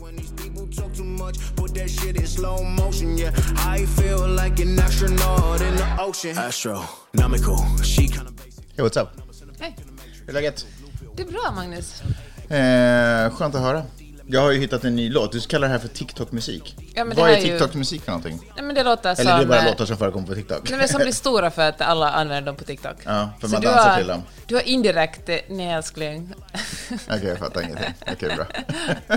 When these people talk too much, put that shit in slow motion, yeah. I feel like an astronaut in the ocean. Astronomical, she kinda basic. Hey, what's up? Hej. Hur är läget? Det är bra, Magnus. Eh, skönt att höra. Jag har ju hittat en ny låt. Du kallar det här för TikTok-musik. Ja, men det Vad här är ju- TikTok-musik för någonting? Nej, men det låter som... Eller det är bara eh, låtar som förekommer på TikTok? Nej, men som blir stora för att alla använder dem på TikTok. Ja, för Så man du dansar har, till dem. Du har indirekt... eh, Nej, älskling. Okej, jag fattar ingenting. Okej, bra.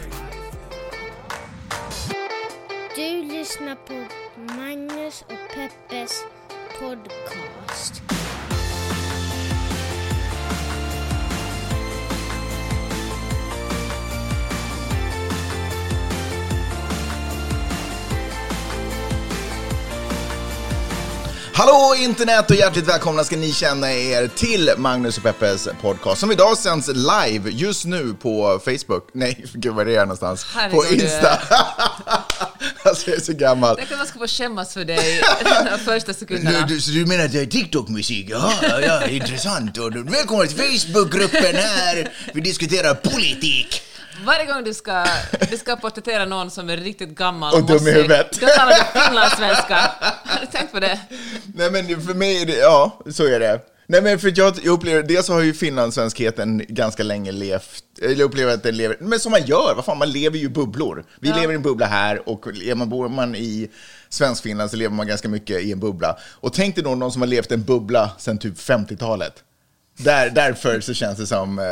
Du lyssnar på Magnus och Peppes podcast. Hallå internet och hjärtligt välkomna ska ni känna er till Magnus och Peppes podcast som idag sänds live just nu på Facebook. Nej, gud vad är det är någonstans? Herregud, på Insta. alltså jag är så gammal. Tänk att man ska få skämmas för dig de första sekunderna. Du, du, så du menar att jag är TikTok-musik? Ja, ja, intressant. Och välkomna till Facebookgruppen här. Vi diskuterar politik. Varje gång du ska, du ska porträttera någon som är riktigt gammal Och dum i huvudet. Då talar du finlandssvenska. Har du tänkt på det? Nej men för mig är det, ja, så är det. Nej men för jag, jag upplever, dels har ju finlandssvenskheten ganska länge levt, eller jag upplever att den lever, men som man gör, vad fan, man lever ju i bubblor. Vi Ja. lever i en bubbla här och är man, bor man i Svenskfinland så lever man ganska mycket i en bubbla. Och tänk dig då någon som har levt i en bubbla sedan typ 50-talet. Där, därför så känns det som, eh,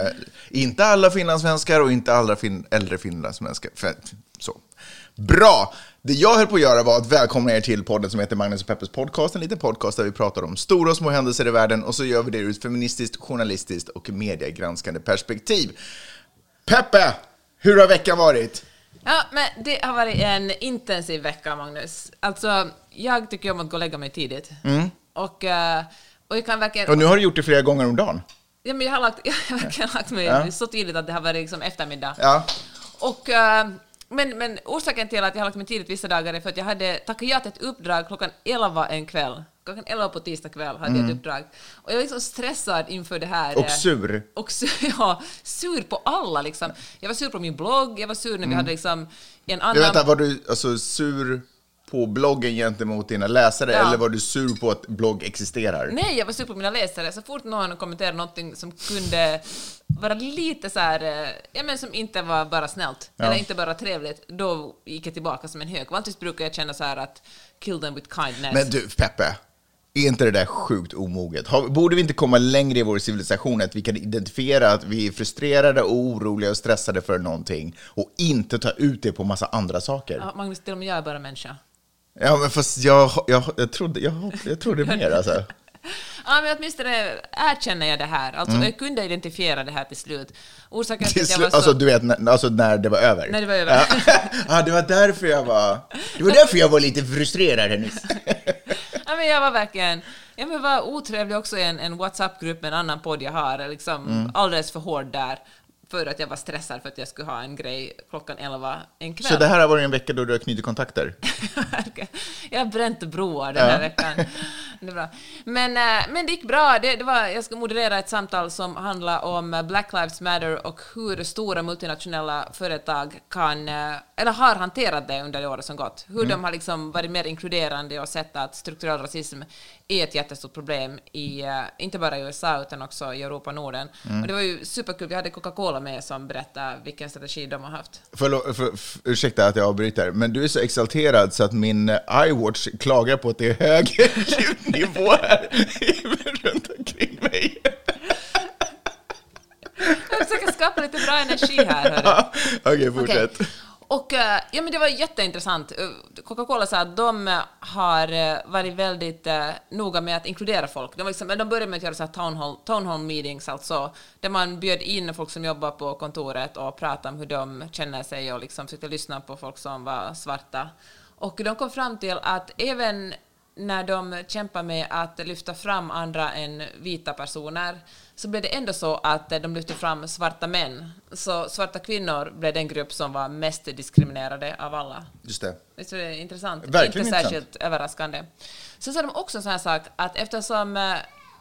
inte alla finlandssvenskar och inte alla fin, äldre finlandssvenskar. För, så. Bra! Det jag höll på att göra var att välkomna er till podden som heter Magnus och Peppes podcast, en liten podcast där vi pratar om stora och små händelser i världen och så gör vi det ur ett feministiskt, journalistiskt och mediegranskande perspektiv. Peppe! Hur har veckan varit? Ja, men det har varit en intensiv vecka, Magnus. Alltså, jag tycker om att gå och lägga mig tidigt. Och, eh, och jag kan verkligen... Mm. Och nu har du gjort det flera gånger om dagen. Ja, men jag har, lagt, jag har verkligen lagt mig Ja. så tidigt att det har varit liksom eftermiddag. Ja. Och, eh, men, men orsaken till att jag har lagt mig tidigt vissa dagar är för att jag hade tackat ja till ett uppdrag klockan 11 en kväll. Klockan 11 på tisdag kväll hade jag ett uppdrag. Och jag var liksom stressad inför det här. Mm. Och eh, sur. Och sur, ja, sur på alla liksom. Jag var sur på min blogg, jag var sur när vi hade liksom en annan... Vänta, var du alltså, sur på bloggen gentemot dina läsare Ja. eller var du sur på att blogg existerar? Nej, jag var sur på mina läsare. Så fort någon kommenterade någonting som kunde vara lite så här, eh, ja men som inte var bara snällt, Ja. eller inte bara trevligt, då gick jag tillbaka som en hög. Vanligtvis brukar jag känna så här att kill them with kindness. Men du, Peppe, är inte det där sjukt omoget? Borde vi inte komma längre i vår civilisation att vi kan identifiera att vi är frustrerade och oroliga och stressade för någonting och inte ta ut det på massa andra saker? Ja, Magnus, till och med jag är bara människa. Men fast jag, jag, jag, trodde, jag, jag trodde mer alltså. Ja, men åtminstone erkänner jag det här. Alltså, jag kunde identifiera det här till slut. Orsaken till Mm. Att jag var så... alltså du vet, när, alltså när det var över? När det var över. Ja, ja, det var därför jag var... Det var därför jag var lite frustrerad här nyss. Ja, men jag var verkligen... Jag var otrevlig också i en, en WhatsApp-grupp med en annan podd jag har. Liksom Mm. Alldeles för hård där. För att jag var stressad för att jag skulle ha en grej klockan 11 en kväll. Så det här har varit en vecka då du har knutit kontakter? jag har bränt broar den här Ja. veckan. Det är bra. Men, eh, men det gick bra. Det, det var, jag ska moderera ett samtal som handlar om Black Lives Matter och hur stora multinationella företag kan, eh, eller har hanterat det under det året som gått. Hur de har liksom varit mer inkluderande och sett att strukturell rasism är ett jättestort problem, i, eh, inte bara i USA utan också i Europa och Norden. Och det var ju superkul. Vi hade Coca-Cola med som berättade vilken strategi de har haft. Förlåt, för, för, ursäkta att jag avbryter, men du är så exalterad så att min eh, iWatch klagar på att det är hög ljudnivå här runt omkring mig. Jag försöker skapa lite bra energi här. Okej, fortsätt. Okej. Och eh, ja, men det var jätteintressant. Eh, Coca-Cola sa att de eh, har varit väldigt eh, noga med att inkludera folk. De, var liksom, de började med att göra så här town hall, town hall meetings, alltså, där man bjöd in folk som jobbar på kontoret och pratade om hur de känner sig och liksom försökte lyssna på folk som var svarta. Och de kom fram till att även när de kämpar med att lyfta fram andra än vita personer så blev det ändå så att de lyfte fram svarta män. Så svarta kvinnor blev den grupp som var mest diskriminerade av alla. Just det. Visst är det intressant? Verkligen Inte särskilt intressant. överraskande. Sen sa de också en sån här sak att eftersom eh,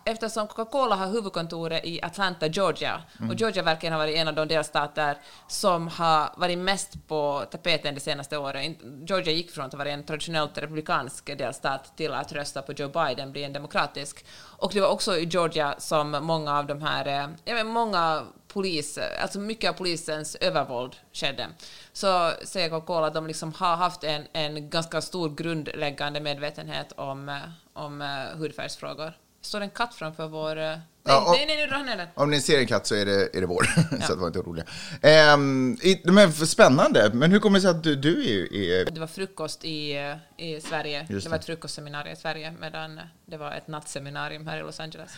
Eftersom Coca-Cola har huvudkontoret i Atlanta, Georgia, Mm. och Georgia verkligen har varit en av de delstater som har varit mest på tapeten de senaste åren. Georgia gick från att vara en traditionellt republikansk delstat till att rösta på Joe Biden, bli en demokratisk. Och det var också i Georgia som många av de här, eh, jag vet, många polis, alltså mycket av polisens övervåld skedde. Så säger Coca-Cola att de liksom har haft en, en ganska stor grundläggande medvetenhet om, eh, om uh, hudfärgsfrågor. Står en katt framför vår... eh, nej, Ja, och- nej, nej, nu drar han ner den. Om ni ser en katt så är det, är det vår, så att var inte oroliga. Ehm, men spännande, men hur kommer det sig att du, du är, är... Det var frukost i, eh, i Sverige. Just det var det. ett frukostseminarium i Sverige medan det var ett nattseminarium här i Los Angeles.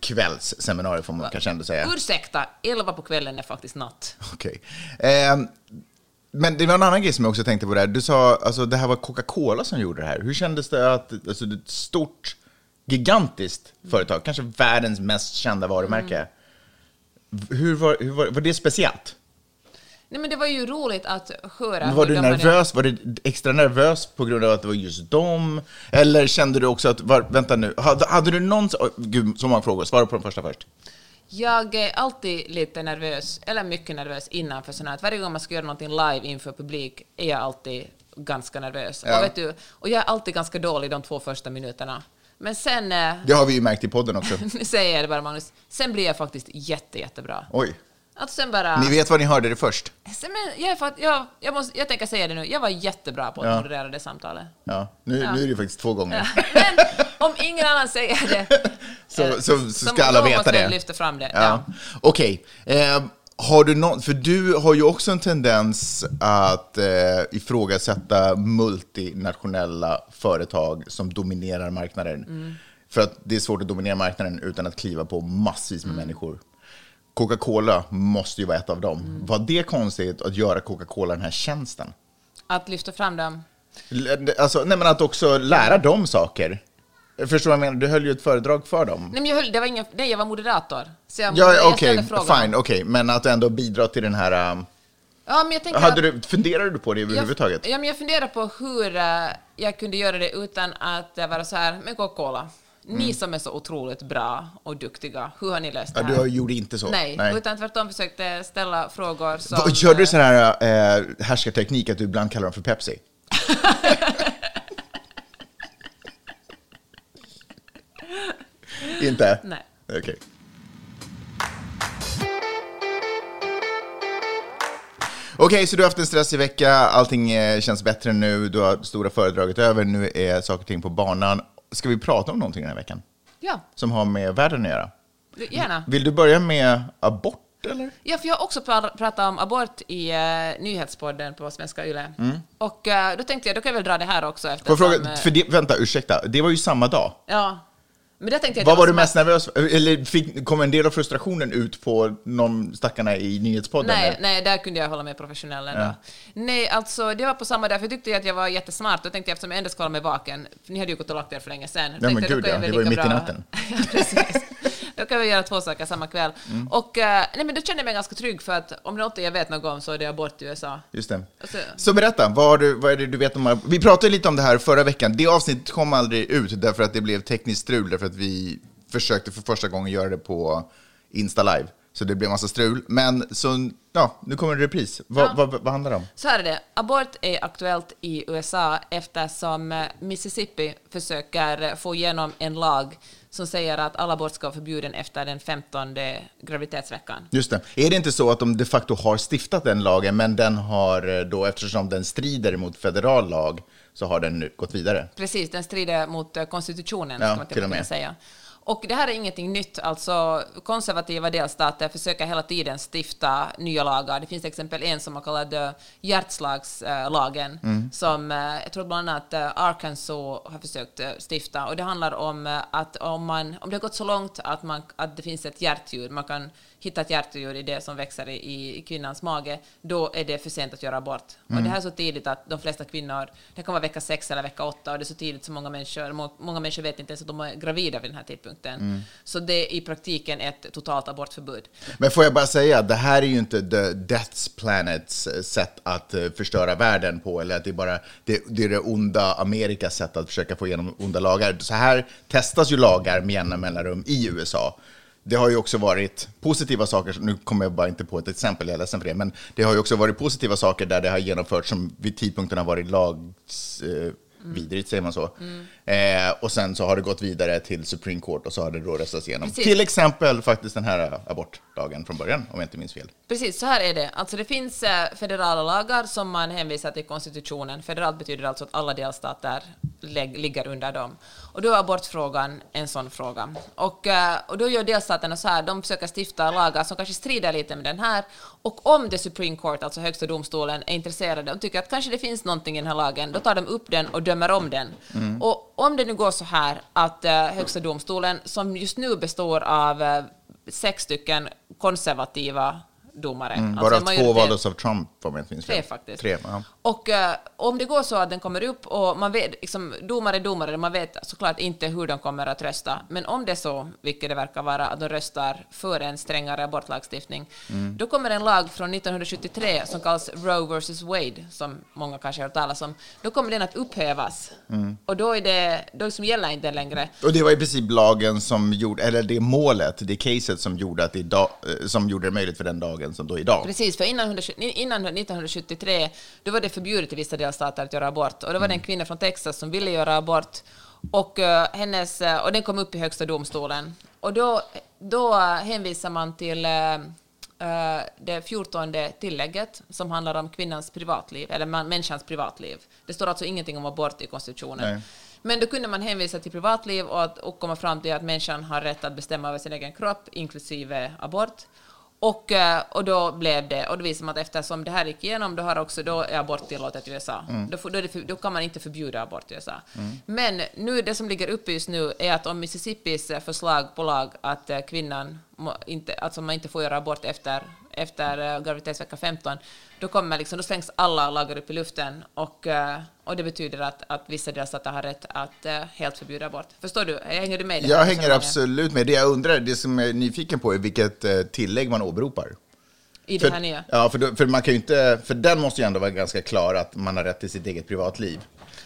kvällsseminarium får man kanske ändå säga. Ursäkta, 11 på kvällen är faktiskt natt. Okej. Ehm, men det var en annan grej som jag också tänkte på där. Du sa alltså det här var Coca-Cola som gjorde det här. Hur kändes det att, alltså det är ett stort, gigantiskt företag, kanske världens mest kända varumärke. Hur var, hur var, var det speciellt? Nej, men det var ju roligt att höra. Var du nervös? Var du extra nervös på grund av att det var just dem? Eller kände du också att, var, vänta nu, hade, hade du någon, oh, gud så många frågor, svara på den första först. Jag är alltid lite nervös, eller mycket nervös innan för sånt här. Varje gång man ska göra någonting live inför publik är jag alltid ganska nervös. Ja. Och, vet du, och jag är alltid ganska dålig de två första minuterna. Men sen, eh, Det har vi ju märkt i podden också. nu säger jag det bara Magnus, sen blir jag faktiskt jätte, jättebra. Oj, Att sen bara... ni vet var ni hörde det först. Sen, men jag, jag, jag, måste, jag tänker säga det nu, jag var jättebra på att Ja. moderera det samtalet. Ja, nu, Ja. nu är det faktiskt två gånger. Men om ingen annan säger det, Så, eh, så, så ska alla då veta måste det. jag lyfta fram det. Ja. Ja. Okej. Eh, har du någon, för du har ju också en tendens att eh, ifrågasätta multinationella företag som dominerar marknaden. Mm. För att det är svårt att dominera marknaden utan att kliva på massvis Mm. med människor. Coca-Cola måste ju vara ett av dem. Mm. Var det konstigt att göra Coca-Cola den här tjänsten? Att lyfta fram dem. Alltså, nej, men att också lära dem saker. Förstår du vad jag menar? Du höll ju ett föredrag för dem. Nej, men jag, höll, det var ingen, nej, jag var moderator. Så jag, Ja, jag okej, frågorna. fine, okej. Men att ändå bidra till den här... um, Ja, men jag tänker hade att- du, funderade du på det överhuvudtaget? Jag, ja, men jag funderar på hur eh, jag kunde göra det utan att uh, vara så här, men Coca-Cola, ni som är så otroligt bra och duktiga, hur har ni löst det Ja, här? du gjorde inte så? Nej, utan tvärtom försökte ställa frågor som... Vad- Körde du sån här äh, härskarteknik att du ibland kallar dem för Pepsi? inte? Nej. Okej. Okej, så du har haft en stressig vecka, allting eh, känns bättre nu, du har stora föredraget över, nu är saker och ting på banan. Ska vi prata om någonting den här veckan? Ja, Som har med världen att göra? gärna. Vill du börja med abort, eller? Ja, för jag har också pra- pratat om abort i uh, nyhetspodden på Svenska Yle. Och eh, då tänkte jag, då kan jag väl dra det här också Får jag fråga, för det, vänta, ursäkta, det var ju samma dag. Ja. Men det tänkte jag... Vad var du mest nervös för? Eller fick, kom en del av frustrationen ut på någon stackarna i nyhetspodden? Nej, eller? nej, där kunde jag hålla mig professionell ändå. Ja. Nej, alltså det var på samma dag, för jag tyckte att jag var jättesmart. Då tänkte jag, eftersom jag ändå ska hålla mig vaken, ni hade ju gått och lagt er för länge sedan. Ja, men gud, ja, det var ju mitt i bra- natten. ja, precis. Då kan vi göra två saker samma kväll. Mm. Och eh, nej, men då kände jag mig ganska trygg, för att om det är något jag vet något om så är det abort i USA. Just det. Alltså- Så berätta, vad, du, vad är det du vet om... Vi pratade lite om det här förra veckan. Det avsnittet kom aldrig ut därför att det blev tekniskt strul, därför att vi försökte för första gången göra det på Insta Live. Så det blev massa strul. Men så, ja, nu kommer en repris. Vad, Ja. vad, vad handlar det om? Så här är det. Abort är aktuellt i USA eftersom eh, Mississippi försöker få igenom en lag som säger att all abort ska vara förbjuden efter den 15 graviditetsveckan. Just det. Är det inte så att de de facto har stiftat den lagen, men den har eh, då, eftersom den strider mot federal lag, så har den nu gått vidare? Precis, den strider mot eh, konstitutionen, Ja, ska man till och med. säga. Och det här är ingenting nytt. Alltså, konservativa delstater försöker hela tiden stifta nya lagar. Det finns till exempel en som man kallar hjärtslagslagen, som eh, jag tror bland annat eh, Arkansas har försökt eh, stifta. Och det handlar om att om, man, om det har gått så långt att, man, att det finns ett hjärtljud, man kan hitta ett hjärtljud i det som växer i, i kvinnans mage, då är det för sent att göra abort. Och det här är så tidigt att de flesta kvinnor, det kan vara vecka sex eller vecka åtta, och det är så tidigt så många människor, må- många människor vet inte ens att de är gravida vid den här tidpunkten. Så det är i praktiken ett totalt abortförbud. Men får jag bara säga, att det här är ju inte the Death's Planets eh, sätt att eh, förstöra världen på, eller att det är bara det, det, är det onda Amerikas sätt att försöka få igenom onda lagar. Så här testas ju lagar med jämna mellanrum i USA. Det har ju också varit positiva saker, nu kommer jag bara inte på ett exempel, jag är ledsen för det, men det har ju också varit positiva saker där det har genomförts som vid tidpunkten har varit lags... Eh, vidrigt, säger man så. Eh, och sen så har det gått vidare till Supreme Court och så har det då röstats igenom. Precis. Till exempel faktiskt den här abortlagen från början, om jag inte minns fel. Precis, så här är det. Alltså det finns eh, federala lagar som man hänvisar till konstitutionen. Federalt betyder alltså att alla delstater ligger under dem. Och då är abortfrågan en sån fråga. Och, eh, och då gör delstaterna så här, de försöker stifta lagar som kanske strider lite med den här. Och om the Supreme Court, alltså högsta domstolen, är intresserade och tycker att kanske det finns någonting i den här lagen, då tar de upp den och dömer om den. Och om det nu går så här att eh, högsta domstolen, som just nu består av eh, sex stycken konservativa domare. Mm, alltså bara en två valdes av Trump, om jag minns. Tre faktiskt. Tre, ja. Och eh, om det går så att den kommer upp och man vet, liksom, domare är domare, man vet såklart inte hur de kommer att rösta, men om det är så, vilket det verkar vara, att de röstar för en strängare abortlagstiftning, Mm. då kommer en lag från 1973 som kallas Roe vs. Wade, som många kanske har hört talas om, då kommer den att upphävas. Mm. Och då, är det, då liksom gäller inte längre. Och det var i princip lagen som gjorde, eller det målet, det caset som gjorde, att det eh, som gjorde det möjligt för den dagen som då är idag. Precis, för innan, 170 innan 1973 då var det förbjudet i vissa delstater att göra abort. Och då var det en kvinna från Texas som ville göra abort. Och, eh, hennes, eh, och den kom upp i Högsta domstolen. Och då, då hänvisar man till eh, det fjortonde tillägget som handlar om kvinnans privatliv, eller människans privatliv. Det står alltså ingenting om abort i konstitutionen. Nej. Men då kunde man hänvisa till privatliv och, att, och komma fram till att människan har rätt att bestämma över sin egen kropp, inklusive abort. Och, eh, och då blev det, och då visade man att eftersom det här gick igenom, då, har också, då är abort tillåtet i USA. Då, får- då, är det, då kan man inte förbjuda abort i USA. Men nu, det som ligger uppe just nu är att om Mississippis eh, förslag på lag att eh, kvinnan inte, alltså man inte får göra abort efter, efter eh, graviditetsvecka 15, då, kommer liksom, då slängs alla lagar upp i luften och, eh, och det betyder att, att vissa delstater har rätt att eh, helt förbjuda abort. Förstår du? Hänger du med Jag hänger absolut med. Det jag undrar, det som jag är nyfiken på är vilket tillägg man åberopar. I det här För, nya? ja, för, för man kan inte, för den måste ju ändå vara ganska klar att man har rätt till sitt eget privatliv.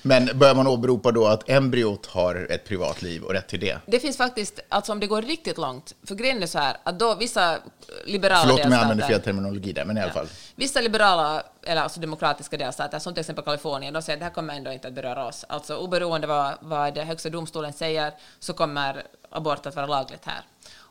Men börjar man åberopa då att embryot har ett privatliv och rätt till det? Det finns faktiskt, alltså om det går riktigt långt, för grejen är så här att då vissa liberala Förlåt om jag använder fel terminologi där, men i alla fall. Vissa liberala, eller alltså demokratiska delstater, som till exempel Kalifornien, de säger att det här kommer ändå inte att beröra oss. Alltså oberoende vad, vad det högsta domstolen säger, så kommer abort att vara lagligt här.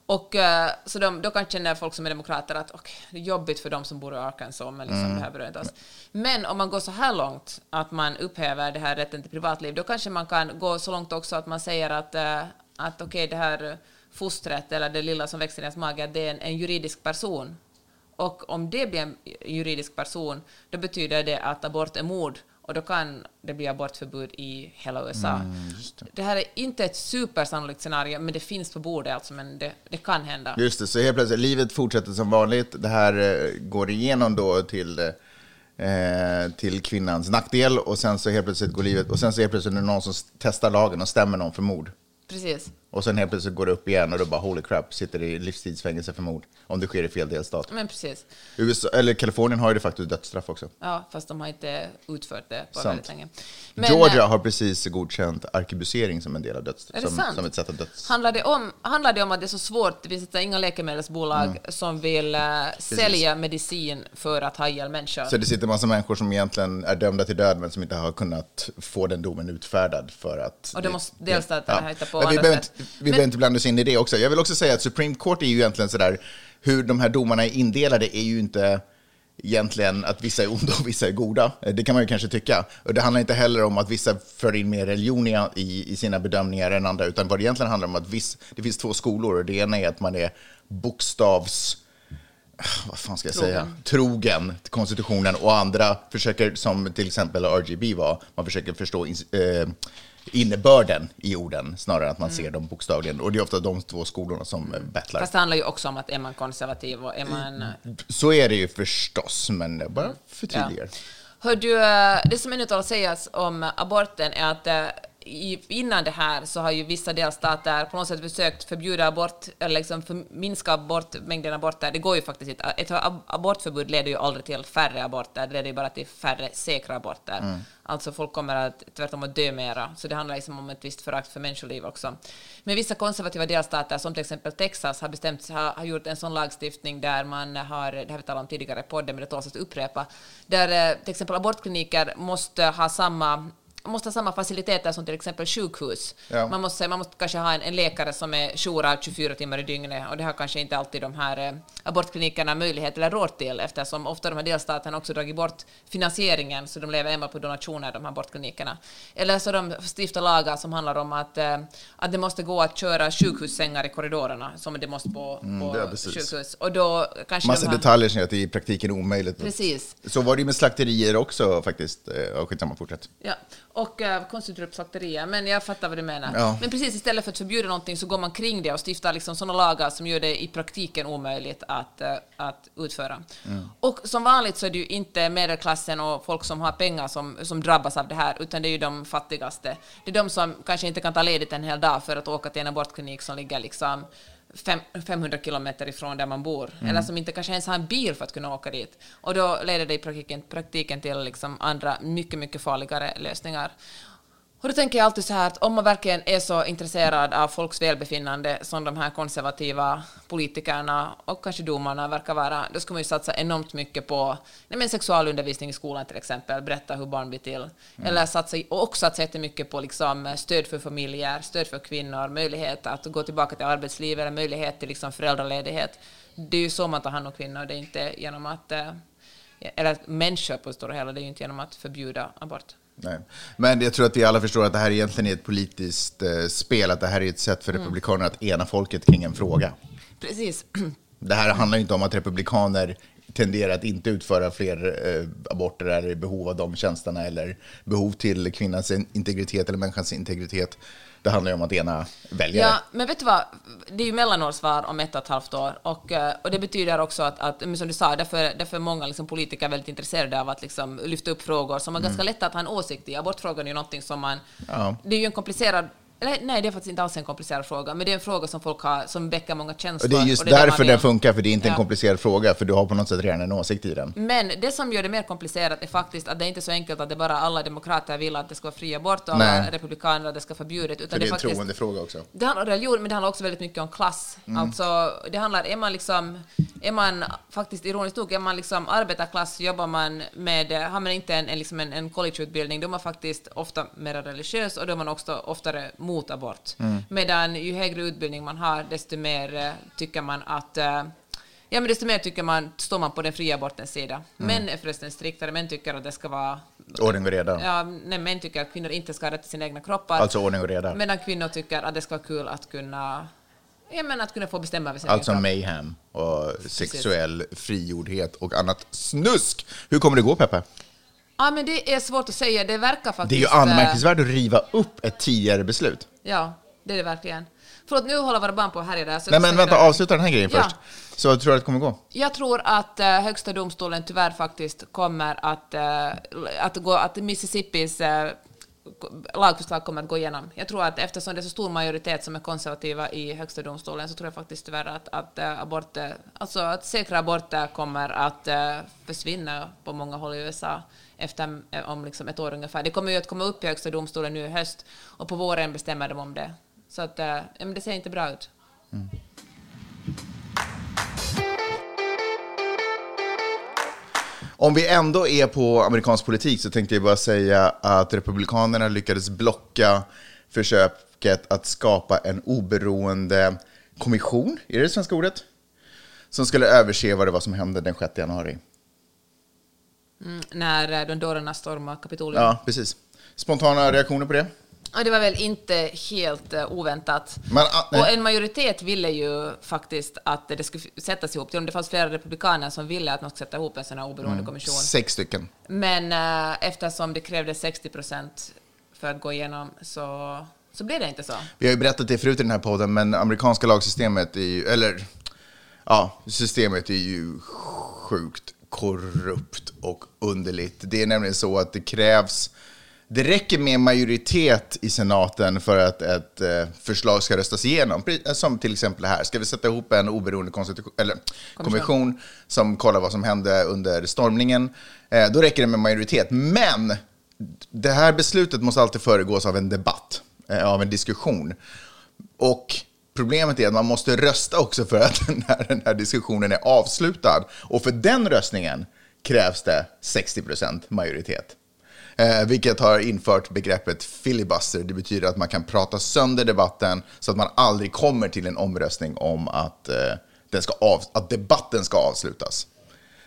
Och eh, så de, då kan känna folk som är demokrater att okej, det är jobbigt för de som bor i Arkansas, men liksom det här berör inte oss. Men om man går så här långt att man upphäver det här rätten till privatliv, då kanske man kan gå så långt också att man säger att, eh, att okej, det här fostret eller det lilla som växer i ens mage, det är en, en juridisk person. Och om det blir en juridisk person, då betyder det att abort är mord och då kan det bli abortförbud i hela USA. det. här är inte ett supersannolikt scenario, men det finns på bordet, alltså, men det, det kan hända. Just det, så helt plötsligt, livet fortsätter som vanligt. Det här eh, går igenom då till, eh, till kvinnans nackdel och sen så helt plötsligt går livet, och sen så helt plötsligt är det någon som testar lagen och stämmer någon för mord. Precis. Och sen helt plötsligt går det upp igen och då bara holy crap, sitter i livstidsfängelse för mord. Om det sker i fel delstat. Men precis. USA, eller Kalifornien har ju de facto dödsstraff också. Ja, fast de har inte utfört det på Sant. väldigt länge. Men, Georgia eh, har precis godkänt arkebusering som en del av döds... Är det som, sant? som ett sätt att döds... Handlar det, om, handlar det om att det är så svårt, det finns inga läkemedelsbolag Mm. som vill eh, sälja medicin för att ha ihjäl människor? Så det sitter massa människor som egentligen är dömda till död men som inte har kunnat få den domen utfärdad för att... Och det måste delstaterna hitta på andra sätt. Vi behöver inte blanda oss in i det också. Jag vill också säga att Supreme Court är ju egentligen sådär, hur de här domarna är indelade är ju inte egentligen att vissa är onda och vissa är goda. Det kan man ju kanske tycka. Och det handlar inte heller om att vissa för in mer religion i, i, sina bedömningar än andra, utan vad det egentligen handlar om att viss, det finns två skolor. Och det ena är att man är bokstavs vad fan ska jag säga, trogen till konstitutionen och andra försöker, som till exempel RGB var, man försöker förstå eh, innebörden i orden snarare än att man ser dem bokstavligen. Och det är ofta de två skolorna som eh, battlar. Fast det handlar ju också om att är man konservativ och är man... Så är det ju förstås, men jag bara förtydligar. Hör du, eh, det som ännu talar sägas om aborten är att eh, i, innan det här så har ju vissa delstater på något sätt försökt förbjuda abort, eller liksom för, minska abort, mängden aborter. Det går ju faktiskt inte. Ett ab- abortförbud leder ju aldrig till färre aborter, det leder ju bara till färre säkra aborter. Alltså folk kommer att tvärtom att dö mera, så det handlar liksom om ett visst förakt för människoliv också. Men vissa konservativa delstater, som till exempel Texas, har bestämt har, har gjort en sån lagstiftning där man har, det har vi talat om tidigare i podden, men det tåls att upprepa, där eh, till exempel abortkliniker måste ha samma måste ha samma faciliteter som till exempel sjukhus. Ja. Man, måste, man måste kanske ha en, en läkare som är jourad 24 timmar i dygnet och det har kanske inte alltid de här eh, abortklinikerna möjlighet eller råd till eftersom ofta de här delstaterna också dragit bort finansieringen så de lever enbart på donationer, de här abortklinikerna. Eller så de stiftar lagar som handlar om att, eh, att det måste gå att köra sjukhussängar i korridorerna som det måste på, på Mm, ja, sjukhus. Och då kanske Massa de här, detaljer som gör att det i praktiken är omöjligt. Precis. Så var det ju med slakterier också faktiskt. Eh, Ja, skitsamma, fortsätt. Ja, och uh, konstigt upp slakterier, men jag fattar vad du menar. Ja. Men precis istället för att förbjuda någonting så går man kring det och stiftar liksom sådana lagar som gör det i praktiken omöjligt att, eh, att utföra. Och som vanligt så är det ju inte medelklassen och folk som har pengar som, som drabbas av det här, utan det är ju de fattigaste. Det är de som kanske inte kan ta ledigt en hel dag för att åka till en abortklinik som ligger liksom fem, 500 kilometer ifrån där man bor, eller som inte kanske ens har en bil för att kunna åka dit. Och då leder det i praktiken, praktiken till liksom andra mycket, mycket farligare lösningar. Och då tänker jag alltid så här att om man verkligen är så intresserad av folks välbefinnande som de här konservativa politikerna och kanske domarna verkar vara, då ska man ju satsa enormt mycket på nej men sexualundervisning i skolan till exempel, berätta hur barn blir till. Eller satsa, och också satsa jättemycket på liksom stöd för familjer, stöd för kvinnor, möjlighet att gå tillbaka till arbetslivet, eller möjlighet till liksom föräldraledighet. Det är ju så man tar hand om kvinnor, det är inte genom att eh, eller människor på det stora hela, det är ju inte genom att förbjuda abort. Nej. Men jag tror att vi alla förstår att det här egentligen är ett politiskt eh, spel, att det här är ett sätt för Mm. Republikanerna att ena folket kring en fråga. Precis. Det här handlar ju inte om att republikaner tenderar att inte utföra fler eh, aborter eller i behov av de tjänsterna eller behov till kvinnans integritet eller människans integritet. Det handlar ju om att ena väljare. Ja, men vet du vad? Det är ju mellanårsval om ett och ett halvt år och, eh, och det betyder också att, att som du sa, därför, därför är många liksom politiker väldigt intresserade av att liksom lyfta upp frågor som är ganska lätta att ha en åsikt i. Abortfrågan är ju någonting som man... Ja. Det är ju en komplicerad... Eller, nej, det är faktiskt inte alls en komplicerad fråga, men det är en fråga som folk har, som väcker många känslor. Och det är just det därför den funkar, för det är inte en Ja. komplicerad fråga, för du har på något sätt redan en åsikt i den. Men det som gör det mer komplicerat är faktiskt att det är inte så enkelt att det bara alla demokrater vill att det ska vara fri abort och alla Nej. republikaner att det ska vara förbjudet. Utan För det är en faktiskt, troendefråga också. Det handlar om religion, men det handlar också väldigt mycket om klass. Mm. Alltså, det handlar, är man liksom, är man faktiskt ironiskt nog, är man liksom arbetarklass, jobbar man med, har man inte en, en, liksom en, en collegeutbildning, då är man faktiskt ofta mer religiös och då är man också oftare mot abort. Mm. Medan ju högre utbildning man har, desto mer eh, tycker man att eh, Ja, men desto mer tycker man, står man på den fria abortens sida. Mm. Män är förresten striktare, män tycker att det ska vara... Ordning och reda. Ja, nej, män tycker att kvinnor inte ska ha rätt till sina egna kroppar. Alltså ordning och reda. Medan kvinnor tycker att det ska vara kul att kunna, ja, men att kunna få bestämma över sin Alltså mayhem och sexuell frigjordhet och annat snusk. Hur kommer det gå, Peppe? Ja, men det är svårt att säga. Det verkar faktiskt... Det är ju eh, anmärkningsvärt att riva upp ett tidigare beslut. Ja, det är det verkligen. Förlåt, nu håller våra barn på här i det. Så Nej, men vänta, avsluta den här grejen Ja. först. Så tror att det kommer gå. Jag tror att eh, högsta domstolen tyvärr faktiskt kommer att, eh, att, gå, att Mississippis eh, lagförslag kommer att gå igenom. Jag tror att eftersom det är så stor majoritet som är konservativa i högsta domstolen så tror jag faktiskt tyvärr att, att, abort, alltså att säkra aborter kommer att försvinna på många håll i USA efter eh, om liksom ett år ungefär. Det kommer ju att komma upp i högsta domstolen nu i höst och på våren bestämmer de om det. Så att, eh, men det ser inte bra ut. Mm. Om vi ändå är på amerikansk politik så tänkte jag bara säga att Republikanerna lyckades blocka försöket att skapa en oberoende kommission, är det det svenska ordet? Som skulle överse vad det var som hände den 6 januari när eh, dondorerna stormade Kapitolium. Ja, precis. Spontana reaktioner på det? Ja, det var väl inte helt uh, oväntat. Men, ah, och en majoritet ville ju faktiskt att det skulle sättas ihop. Det fanns flera republikaner som ville att man skulle sätta ihop en sån här oberoende Mm. kommission. Sex stycken. Men uh, eftersom det krävdes 60 procent för att gå igenom så, så blev det inte så. Vi har ju berättat det förut i den här podden, men amerikanska lagsystemet är ju, eller ja, systemet är ju sjukt korrupt och underligt. Det är nämligen så att det krävs, det räcker med majoritet i senaten för att ett eh, förslag ska röstas igenom. Pre- Som till exempel här, ska vi sätta ihop en oberoende konstitution, eller kommission som kollar vad som hände under stormningen, eh, då räcker det med majoritet. Men det här beslutet måste alltid föregås av en debatt, eh, av en diskussion. Och problemet är att man måste rösta också för att den här, den här diskussionen är avslutad. Och för den röstningen krävs det 60% majoritet. Eh, vilket har infört begreppet filibuster. Det betyder att man kan prata sönder debatten så att man aldrig kommer till en omröstning om att, eh, den ska av, att debatten ska avslutas.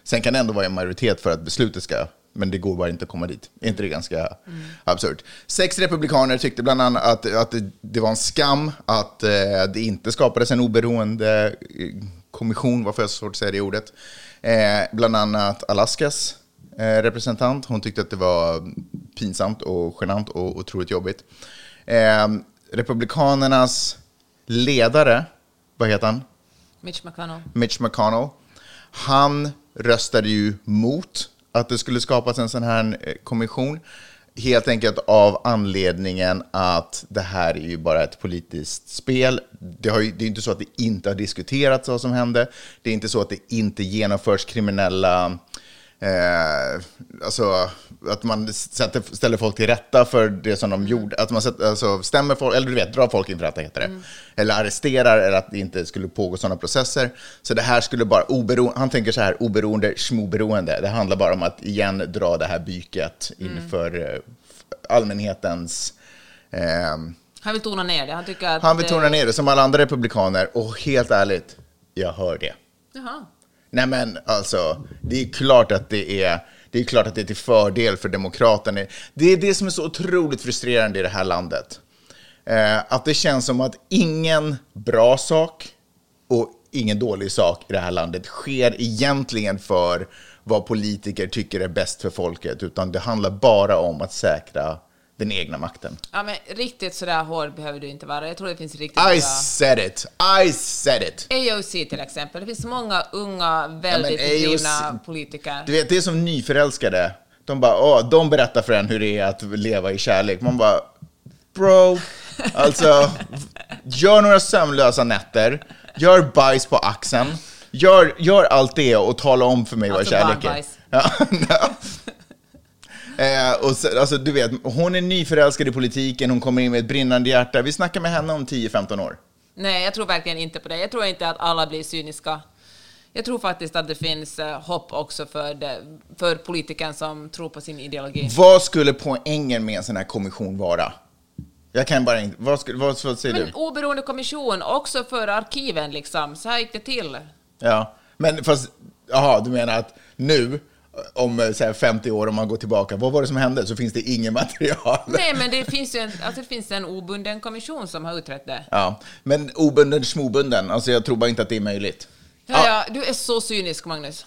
Sen kan det ändå vara en majoritet för att beslutet ska, men det går bara inte att komma dit. Är inte det ganska absurt? Sex republikaner tyckte bland annat att, att det, det var en skam att eh, det inte skapades en oberoende eh, kommission, varför jag så svårt att säga det ordet. Eh, bland annat Alaskas eh, representant, hon tyckte att det var pinsamt och genant och otroligt jobbigt. Eh, republikanernas ledare, vad heter han? Mitch McConnell. Mitch McConnell. Han röstade ju mot att det skulle skapas en sån här eh, kommission. Helt enkelt av anledningen att det här är ju bara ett politiskt spel. Det, har ju, det är inte så att det inte har diskuterats vad som hände. Det är inte så att det inte genomförs kriminella Eh, alltså att man sätter, ställer folk till rätta för det som de gjorde. Att man sätter, alltså, stämmer folk, eller du vet, drar folk inför rätta heter det. Eller arresterar, eller att det inte skulle pågå sådana processer. Så det här skulle bara, oberoende, han tänker så här, oberoende, schmoberoende. Det handlar bara om att igen dra det här byket inför eh, allmänhetens eh, Han vill tona ner det. Han tycker att... han vill tona ner det som alla andra republikaner och helt ärligt, jag hör det. Jaha. Nej men alltså, det är klart att det är, det är klart att det är till fördel för demokraterna. Det är det som är så otroligt frustrerande i det här landet. Eh, att det känns som att ingen bra sak och ingen dålig sak i det här landet sker egentligen för vad politiker tycker är bäst för folket, utan det handlar bara om att säkra den egna makten. Ja, men riktigt sådär hård behöver du inte vara. Jag tror det finns riktigt I bra... said it! I said it! AOC till exempel. Det finns många unga, väldigt AOC drivna politiker. Du vet, det är som nyförälskade. De bara, åh, de berättar för en hur det är att leva i kärlek. Man bara, bro, alltså, gör några sömnlösa nätter, gör bajs på axeln, gör, gör allt det och tala om för mig Alltså vad kärlek är. Ja, ja. Eh, och så, alltså, du vet, hon är nyförälskad i politiken, hon kommer in med ett brinnande hjärta. Vi snackar med henne om 10-15 år. Nej, jag tror verkligen inte på det. Jag tror inte att alla blir cyniska. Jag tror faktiskt att det finns eh, hopp också för, det, för politikern som tror på sin ideologi. Vad skulle poängen med en sån här kommission vara? Jag kan bara inte... Vad, skulle, vad, vad säger Men du? oberoende kommission också för arkiven liksom. Så här gick det till. Ja, men fast... Jaha, du menar att nu, om eh, så här, 50 år, om man går tillbaka, vad var det som hände? Så finns det inget material. Nej, men det finns ju en, alltså, det finns en obunden kommission som har utrett det. Ja, men obunden, smobunden, alltså jag tror bara inte att det är möjligt. Ja, ja, du är så cynisk, Magnus.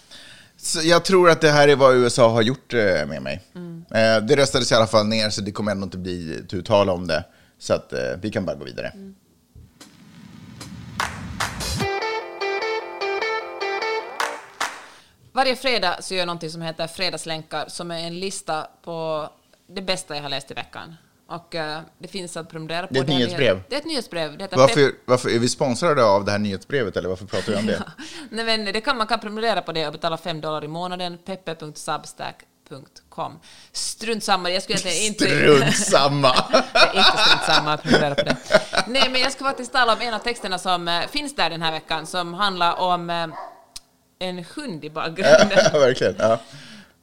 Så jag tror att det här är vad USA har gjort eh, med mig. Eh, Det röstades i alla fall ner, så det kommer ändå inte bli tu tal om det. Så att vi kan bara gå vidare. Varje fredag så gör jag någonting som heter Fredagslänkar, som är en lista på det bästa jag har läst i veckan. Och eh, det finns att prenumerera på. Det är ett här- nyhetsbrev. Det är ett nyhetsbrev. Det Varför, varför är vi sponsrade av det här nyhetsbrevet, eller varför pratar vi om det? Nej, men det kan, man kan prenumerera på det och betala 5 dollar i månaden. peppe.substack.com. Strunt samma, jag skulle egentligen inte... Strunt samma! Det inte strunt samma att prenumerera på det. Nej, men jag ska faktiskt tala om en av texterna som eh, finns där den här veckan, som handlar om eh, en hund i bakgrunden. ja, verkligen. Ja.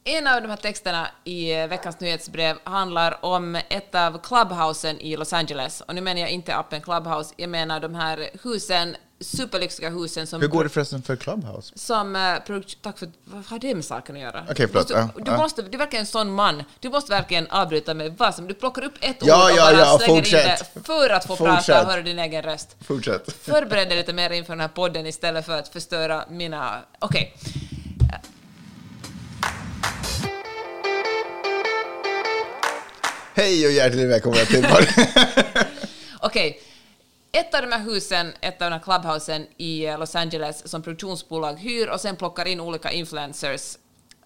En av de här texterna i veckans nyhetsbrev handlar om ett av clubhousen i Los Angeles. Och nu menar jag inte appen Clubhouse, jag menar de här husen superlyxiga husen som... Hur går det förresten för Clubhouse? Som, produk- tack för vad har det med saken att göra? Okej, förlåt. Du, måste, du, måste, du verkar en sån man. Du måste verkligen avbryta med vad som... Du plockar upp ett Ja, ord och ja, bara ja, slänger fortsätt. in det för att få Fortsätt. prata och höra din egen röst. Fortsätt. Förbered dig lite mer inför den här podden istället för att förstöra mina... Okej. Hej och hjärtligt välkomna till. Okej. Ett av de här husen, ett av de här clubhousen i eh, Los Angeles som produktionsbolag hyr och sen plockar in olika influencers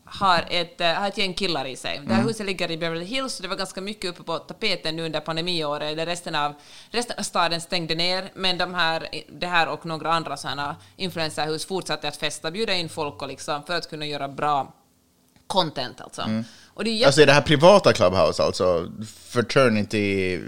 har ett, eh, har ett gäng killar i sig. Det här huset ligger i Beverly Hills, så det var ganska mycket uppe på tapeten nu under pandemiåret, eller resten av, resten av staden stängde ner, men de här, det här och några andra sådana influencerhus fortsatte att festa, bjuda in folk och liksom, för att kunna göra bra content alltså. Och det är jätte- Alltså är det här privata Clubhouse, alltså fraternity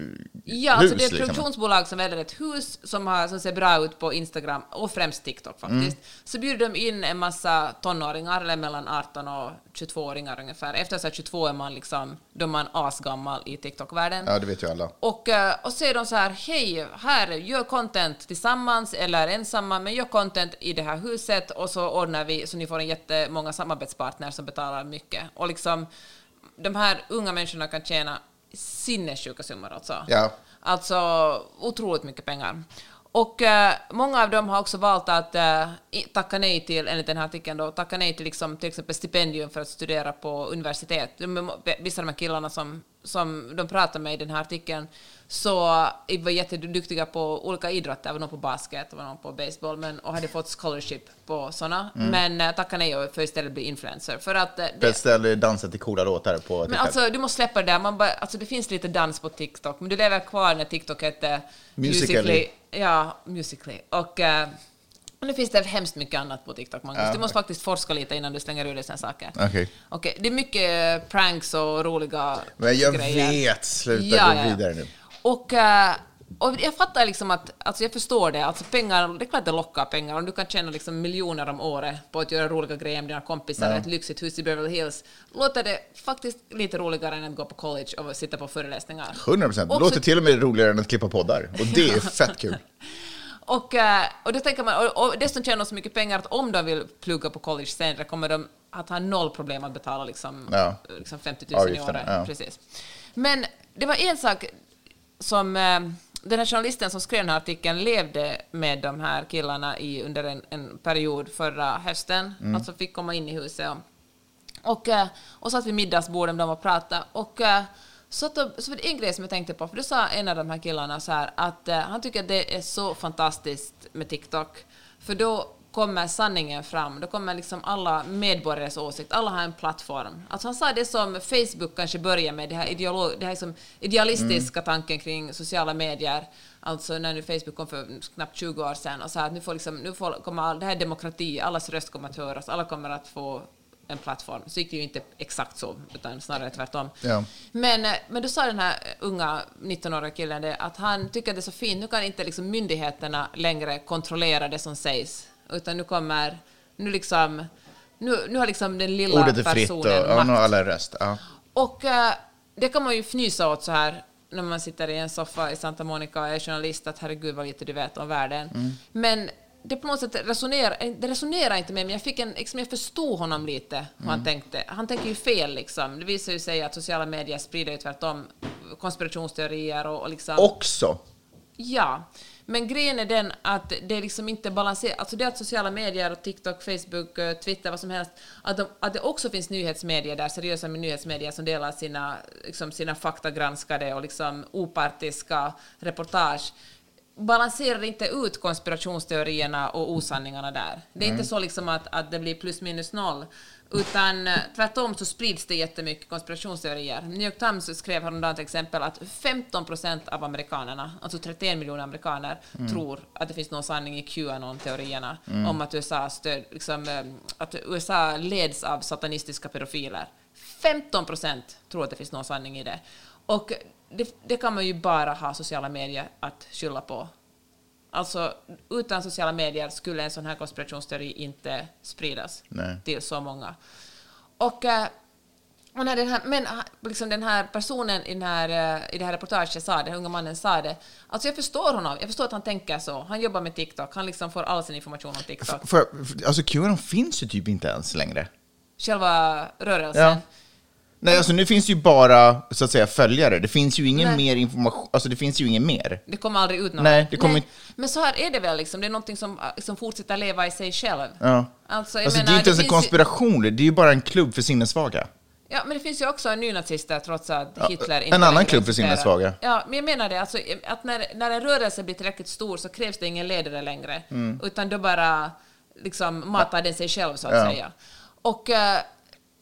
Ja, alltså det är ett liksom? produktionsbolag som väljer ett hus som, har, som ser bra ut på Instagram och främst TikTok faktiskt. Mm. Så bjuder de in en massa tonåringar, eller mellan 18 och 22-åringar ungefär. Efter så här 22 är man liksom, då är man asgammal i TikTok-världen. Ja, det vet ju alla. Och, eh, och så är de så här, hej, här, gör content tillsammans eller ensamma, men gör content i det här huset och så ordnar vi så ni får en jättemånga samarbetspartner som betalar mycket. Och liksom, de här unga människorna kan tjäna sinnessjuka summor alltså. Ja. Alltså otroligt mycket pengar. Och eh, många av dem har också valt att eh, tacka nej till, enligt den här artikeln då, tacka nej till liksom, till exempel stipendium för att studera på universitet. De, vissa av de här killarna som, som de pratar med i den här artikeln så var jätteduktiga på olika idrotter, var någon på basket, var någon på baseball, men, och hade fått scholarship på sådana, men eh, tacka nej för istället bli influencer. För att eh, det, Beställ dansa till coola låtar på men TikTok. alltså, du måste släppa det där. Man bara, alltså, det finns lite dans på TikTok, men du lever kvar när TikTok hette Musical.ly. Ja, Musically. Och uh, nu finns det hemskt mycket annat på TikTok, Magnus. Ja. Du måste faktiskt forska lite innan du slänger ur dig såna saker. Okej. Okej, det är mycket pranks och roliga Men jag grejer. vet, sluta Ja, gå vidare nu. Och, eh, och jag fattar liksom att, alltså jag förstår det, alltså pengar, det är klart det lockar pengar, om du kan tjäna liksom miljoner om året på att göra roliga grejer med dina kompisar, Ja. ett lyxigt hus i Beverly Hills, låter det faktiskt lite roligare än att gå på college och sitta på föreläsningar. 100 procent. Det låter till och med roligare än att klippa poddar. Och det är fett kul. Och, eh, och, då tänker man, och, och dessutom tjänar de så mycket pengar att om de vill plugga på college senare kommer de att ha noll problem att betala liksom, Ja. liksom 50 000 i Avgifterna, året. ja. Precis. Men det var en sak som eh, den här journalisten som skrev den här artikeln levde med de här killarna i, under en, en period förra hösten, Mm. alltså fick komma in i huset och och, eh, och satt vid middagsbordet med dem och pratade. Och eh, så, att, så var det en grej som jag tänkte på, för då sa en av de här killarna så här att eh, han tycker att det är så fantastiskt med TikTok, för då kommer sanningen fram, då kommer liksom alla medborgares åsikt, alla har en plattform. Alltså han sa det som Facebook kanske börjar med, det här, ideolo, det här liksom idealistiska tanken kring sociala medier, alltså när nu Facebook kom för knappt 20 år sedan och sa att nu får liksom, nu får, kommer all, det här är demokrati, allas röst kommer att höras, alla kommer att få en plattform. Så gick det ju inte exakt så, utan snarare tvärtom. Ja. Men, eh, men då sa den här unga 19-åriga killen det, att han tycker att det är så fint, nu kan inte liksom myndigheterna längre kontrollera det som sägs, utan nu kommer, nu liksom, nu, nu har liksom den lilla Ordet är fritt och personen makt. har alla röst. Ja. Och eh, det kan man ju fnysa åt så här när man sitter i en soffa i Santa Monica och är journalist, att herregud vad lite du vet om världen. Mm. Men det på något sätt resonerar, eh, det resonerar inte med mig, jag, fick en, liksom, jag förstod honom lite, hur Mm. han tänkte. Han tänker ju fel liksom. Det visar ju sig att sociala medier sprider ju tvärtom konspirationsteorier och, och liksom... Också. Ja, men grejen är den att det är liksom inte balanserat. Alltså det att sociala medier, och TikTok, Facebook, eh, Twitter, vad som helst, att, de, att det också finns nyhetsmedier där, seriösa nyhetsmedier som delar sina, liksom sina faktagranskade och liksom opartiska reportage balanserar inte ut konspirationsteorierna och osanningarna där. Det är inte så liksom att, att det blir plus minus noll, utan eh, tvärtom så sprids det jättemycket konspirationsteorier. New York Times skrev häromdagen till exempel att 15 procent av amerikanerna, alltså 31 miljoner amerikaner, tror att det finns någon sanning i Qanon-teorierna om att USA, stöd, liksom, eh, att USA leds av satanistiska pedofiler. 15 procent tror att det finns någon sanning i det. Och det, det kan man ju bara ha sociala medier att skylla på. Alltså, utan sociala medier skulle en sån här konspirationsteori inte spridas Nej. till så många. Och, eh, Och när den här, men ah, liksom den här personen i, den här, eh, i det här reportaget sa det, den unga mannen sa det, alltså jag förstår honom, jag förstår att han tänker så. Han jobbar med TikTok, han liksom får all sin information om TikTok. För, alltså Qanon finns ju typ inte ens längre. Själva rörelsen. Ja. Nej, alltså nu finns ju bara så att säga följare. Det finns ju ingen Nej. mer information, alltså det finns ju ingen mer. Det kommer aldrig ut något. Nej, det kommer inte- Men så här är det väl, liksom. det är någonting som, som fortsätter leva i sig själv. Ja. Alltså, Alltså, menar, det är inte ens en finns ju- konspiration, det är ju bara en klubb för sinnessvaga. Ja, men det finns ju också nynazister trots att Ja, Hitler en inte annan längre klubb för sinnessvaga. Ja, men jag menar det, alltså, att när, när en rörelse blir tillräckligt stor så krävs det ingen ledare längre, utan då bara liksom matar den sig själv så att Mm. Ja. säga. Och eh,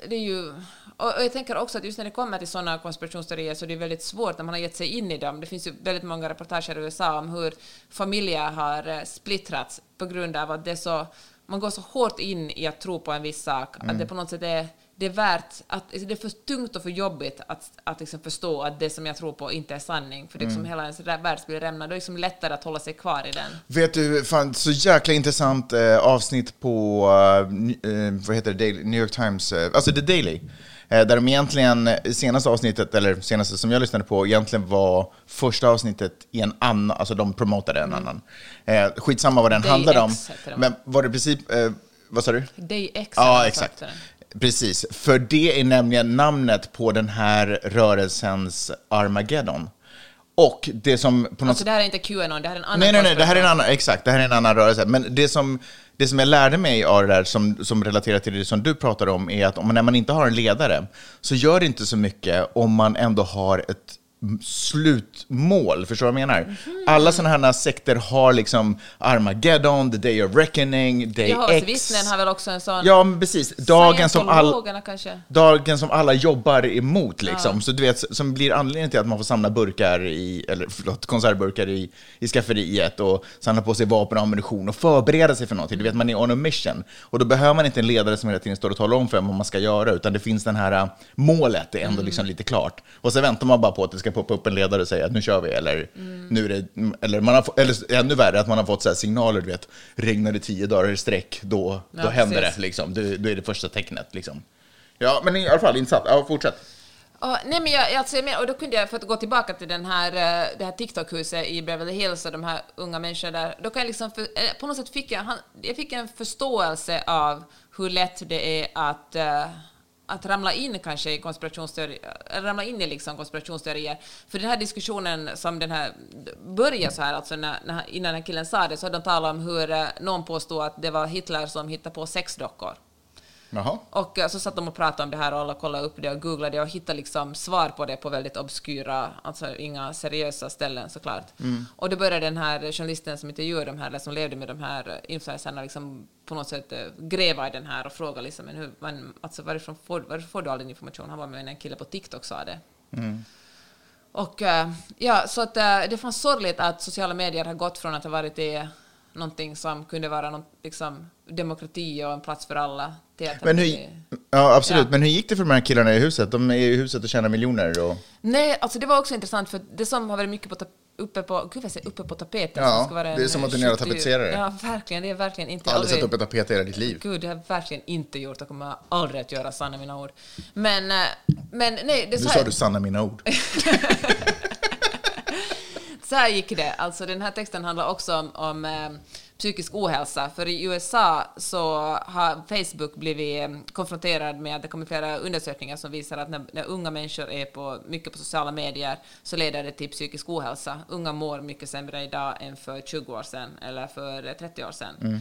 det är ju... Och och jag tänker också att just när det kommer till sådana konspirationsteorier så är det väldigt svårt när man har gett sig in i dem. Det finns ju väldigt många reportage i USA om hur familjer har eh, splittrats på grund av att det är så, man går så hårt in i att tro på en viss sak att det på något sätt är, det är värt, att det är för tungt och för jobbigt att, att liksom förstå att det som jag tror på inte är sanning. För det är liksom hela ens världsbild rämnar, då är det liksom lättare att hålla sig kvar i den. Vet du, fan, så jäkla intressant eh, avsnitt på, eh, eh, vad heter det, Daily, New York Times, eh, alltså The Daily. Eh, där de egentligen, senaste avsnittet, eller senaste som jag lyssnade på, egentligen var första avsnittet i en annan, alltså de promotade en annan. Eh, skitsamma vad den Day handlade om. Men var det i princip, eh, vad sa du? Day X Ja, exakt. Precis, för det är nämligen namnet på den här rörelsens Armageddon. Och det som på något Alltså det här är inte Qanon, det här är en annan Nej, nej, nej, det här är en annan, exakt, det här är en annan rörelse. Men det som, det som jag lärde mig av det där, som, som relaterar till det som du pratar om, är att om, när man inte har en ledare, så gör det inte så mycket om man ändå har ett slutmål. Förstår du vad jag menar? Mhm. Alla sådana här sekter har liksom Armageddon, the day of reckoning, day Jehovas X. vittnen har väl också en sån... Ja, men precis. Dagen som, all, kanske? dagen som alla jobbar emot, liksom. Så du vet, som blir anledningen till att man får samla burkar i, eller förlåt, konservburkar i, i skafferiet och samla på sig vapen och ammunition och förbereda sig för någonting. Du vet, man är on a mission. Och då behöver man inte en ledare som hela tiden står och talar om för en vad man ska göra, utan det finns den här äh, målet, det är ändå liksom lite klart. Och så väntar man bara på att det ska poppa upp en ledare och säga att nu kör vi, eller nu är det, eller, man har, eller ännu värre, att man har fått så här signaler, du vet, regnar det tio dagar i sträck, då, då Ja, händer precis. det, liksom. Det är det första tecknet, liksom. Ja, men i alla fall intressant. Ja, fortsätt. Ja, nej men jag, alltså, jag men, och då kunde jag, för att gå tillbaka till den här, eh, det här TikTok-huset i Beverly Hills och de här unga människorna där, då kan jag liksom, för, eh, på något sätt fick jag, han, jag fick en förståelse av hur lätt det är att, eh, att ramla in kanske i konspirationsteorier, eh, ramla in i liksom konspirationsteorier. För den här diskussionen som den här började så här, alltså när, när, innan den här killen sa det, så hade de talat om hur eh, någon påstod att det var Hitler som hittade på sexdockor. Jaha. Och eh, så satt de och pratade om det här och alla kollade upp det och googlade och hittade liksom svar på det på väldigt obskyra, alltså inga seriösa ställen såklart. Och då började den här journalisten som intervjuade de här, eller som levde med de här influencerna, liksom på något sätt eh, gräva i den här och fråga liksom, men hur, man, alltså varifrån får, varifrån får du all din information? Han var med en kille på TikTok sa det. Och eh, ja, så att det fanns sorgligt att sociala medier har gått från att ha varit det någonting som kunde vara något, liksom, demokrati och en plats för alla Men hur, ja, absolut. Ja. Men hur gick det för de här killarna i huset? De är i huset och tjänar miljoner. Och... Nej, alltså det var också intressant för det som har varit mycket på uppe på, gud säger, uppe på tapeten Ja, ska vara det är en, som att du eh, är nere och 70 tapetserar det. Ja, verkligen. Det är verkligen inte... Har aldrig satt upp ett tapet i hela ditt liv. Gud, det har jag verkligen inte gjort och kommer aldrig att göra, sanna mina ord. Men, eh, men nej, det är så sa här, du sanna mina ord. så här gick det. Alltså den här texten handlar också om, om eh, psykisk ohälsa. För i USA så har Facebook blivit eh, konfronterad med att det kommer flera undersökningar som visar att när, när unga människor är på, mycket på sociala medier så leder det till psykisk ohälsa. Unga mår mycket sämre idag än för 20 år sedan eller för eh, 30 år sedan. Mm.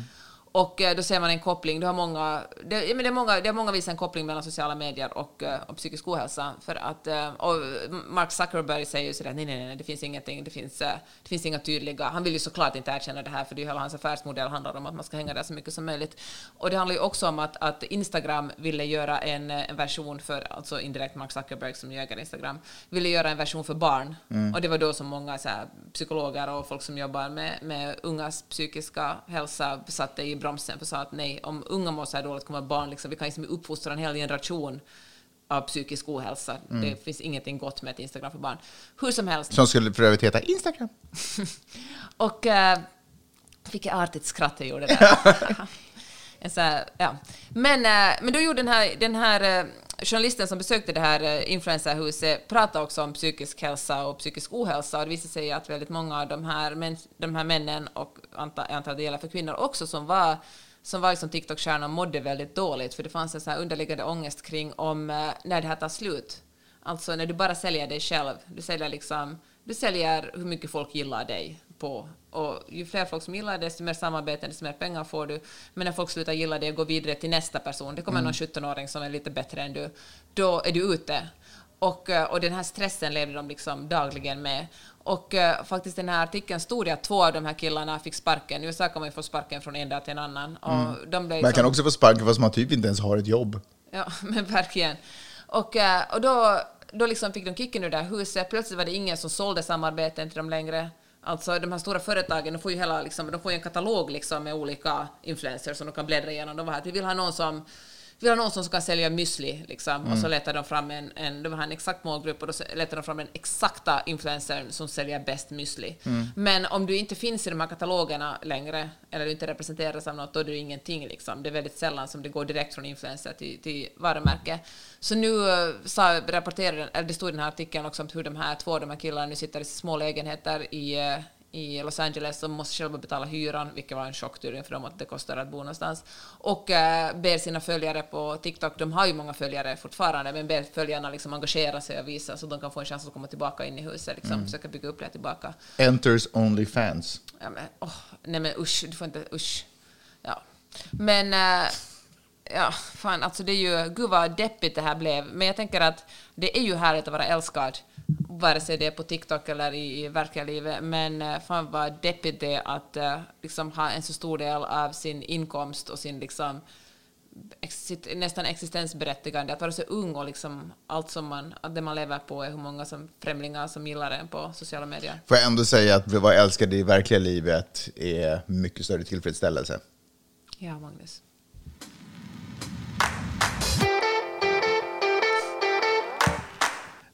Och eh, då ser man en koppling, du har många, det, men det, är många, det har många visat en koppling mellan sociala medier och, eh, och psykisk ohälsa. För att, eh, och Mark Zuckerberg säger ju sådär, nej, nej, nej, det finns ingenting, det finns, det finns inga tydliga, han vill ju såklart inte erkänna det här, för det är ju hela hans affärsmodell handlar om att man ska hänga där så mycket som möjligt. Och det handlar ju också om att, att Instagram ville göra en, en version för, alltså indirekt Mark Zuckerberg som äger Instagram, ville göra en version för barn. Och det var då som många så här, psykologer och folk som jobbar med, med ungas psykiska hälsa satte i bromsen för sa att nej, om unga mår så här dåligt kommer barn, liksom, vi kan liksom uppfostra en hel generation av psykisk ohälsa. Det finns ingenting gott med ett Instagram för barn. Hur som helst. Som skulle för övrigt heta Instagram. Och eh, vilket artigt skratt jag gjorde där. en så här, ja. men, eh, men då gjorde den här, den här journalisten som besökte det här eh, influencerhuset pratade också om psykisk hälsa och psykisk ohälsa och det visade sig att väldigt många av de här, män, de här männen och anta, jag antar det gäller för kvinnor också som var som var liksom TikTok-stjärnor mådde väldigt dåligt för det fanns en så här underliggande ångest kring om eh, när det här tar slut. Alltså när du bara säljer dig själv, du säljer liksom du säljer hur mycket folk gillar dig på. Och ju fler folk som gillar dig, desto mer samarbete, desto mer pengar får du. Men när folk slutar gilla dig och går vidare till nästa person, det kommer Mm. någon 17-åring som är lite bättre än du, då är du ute. Och, eh, och den här stressen levde de liksom dagligen med. Och eh, faktiskt den här artikeln stod det att två av de här killarna fick sparken. I USA kan man ju få sparken från en dag till en annan. Och de blev Mm. Man liksom- kan också få sparken fast man typ inte ens har ett jobb. Ja, men verkligen. Och, eh, och då, då liksom fick de kicken ur det här huset. Plötsligt var det ingen som sålde samarbeten till dem längre. Alltså de här stora företagen, de får ju hela, liksom, de får ju en katalog liksom, med olika influencers som de kan bläddra igenom. De var här, vi vill ha någon som vill ha någon som kan sälja müsli, liksom. och så letar de fram en, en, de har en exakt målgrupp och då letar de fram den exakta influencern som säljer bäst müsli. Men om du inte finns i de här katalogerna längre, eller du inte representeras av något, då är du ingenting. Liksom. Det är väldigt sällan som det går direkt från influencer till, till varumärke. Så nu eh, sa, rapporterade, eller det stod i den här artikeln också om hur de här två de här killarna nu sitter i små lägenheter i, eh, i Los Angeles och måste själva betala hyran, vilket var en chock tydligen för dem att det kostar att bo någonstans. Och eh, ber sina följare på TikTok, de har ju många följare fortfarande, men ber följarna liksom engagera sig och visa så de kan få en chans att komma tillbaka in i huset, liksom, försöka bygga upp det tillbaka. Enters only fans. Ja, men, åh, nej men usch, du får inte, usch. Ja. Men, eh, ja, fan, alltså det är ju, gud vad deppigt det här blev. Men jag tänker att det är ju härligt att vara älskad, vare sig det är på TikTok eller i, i verkliga livet. Men eh, fan vad deppigt det är att eh, liksom ha en så stor del av sin inkomst och sin liksom sitt nästan existensberättigande, att vara så ung och liksom allt som man, att det man lever på är hur många som främlingar som gillar en på sociala medier. Får jag ändå säga att vara älskad i verkliga livet är mycket större tillfredsställelse. Ja, Magnus.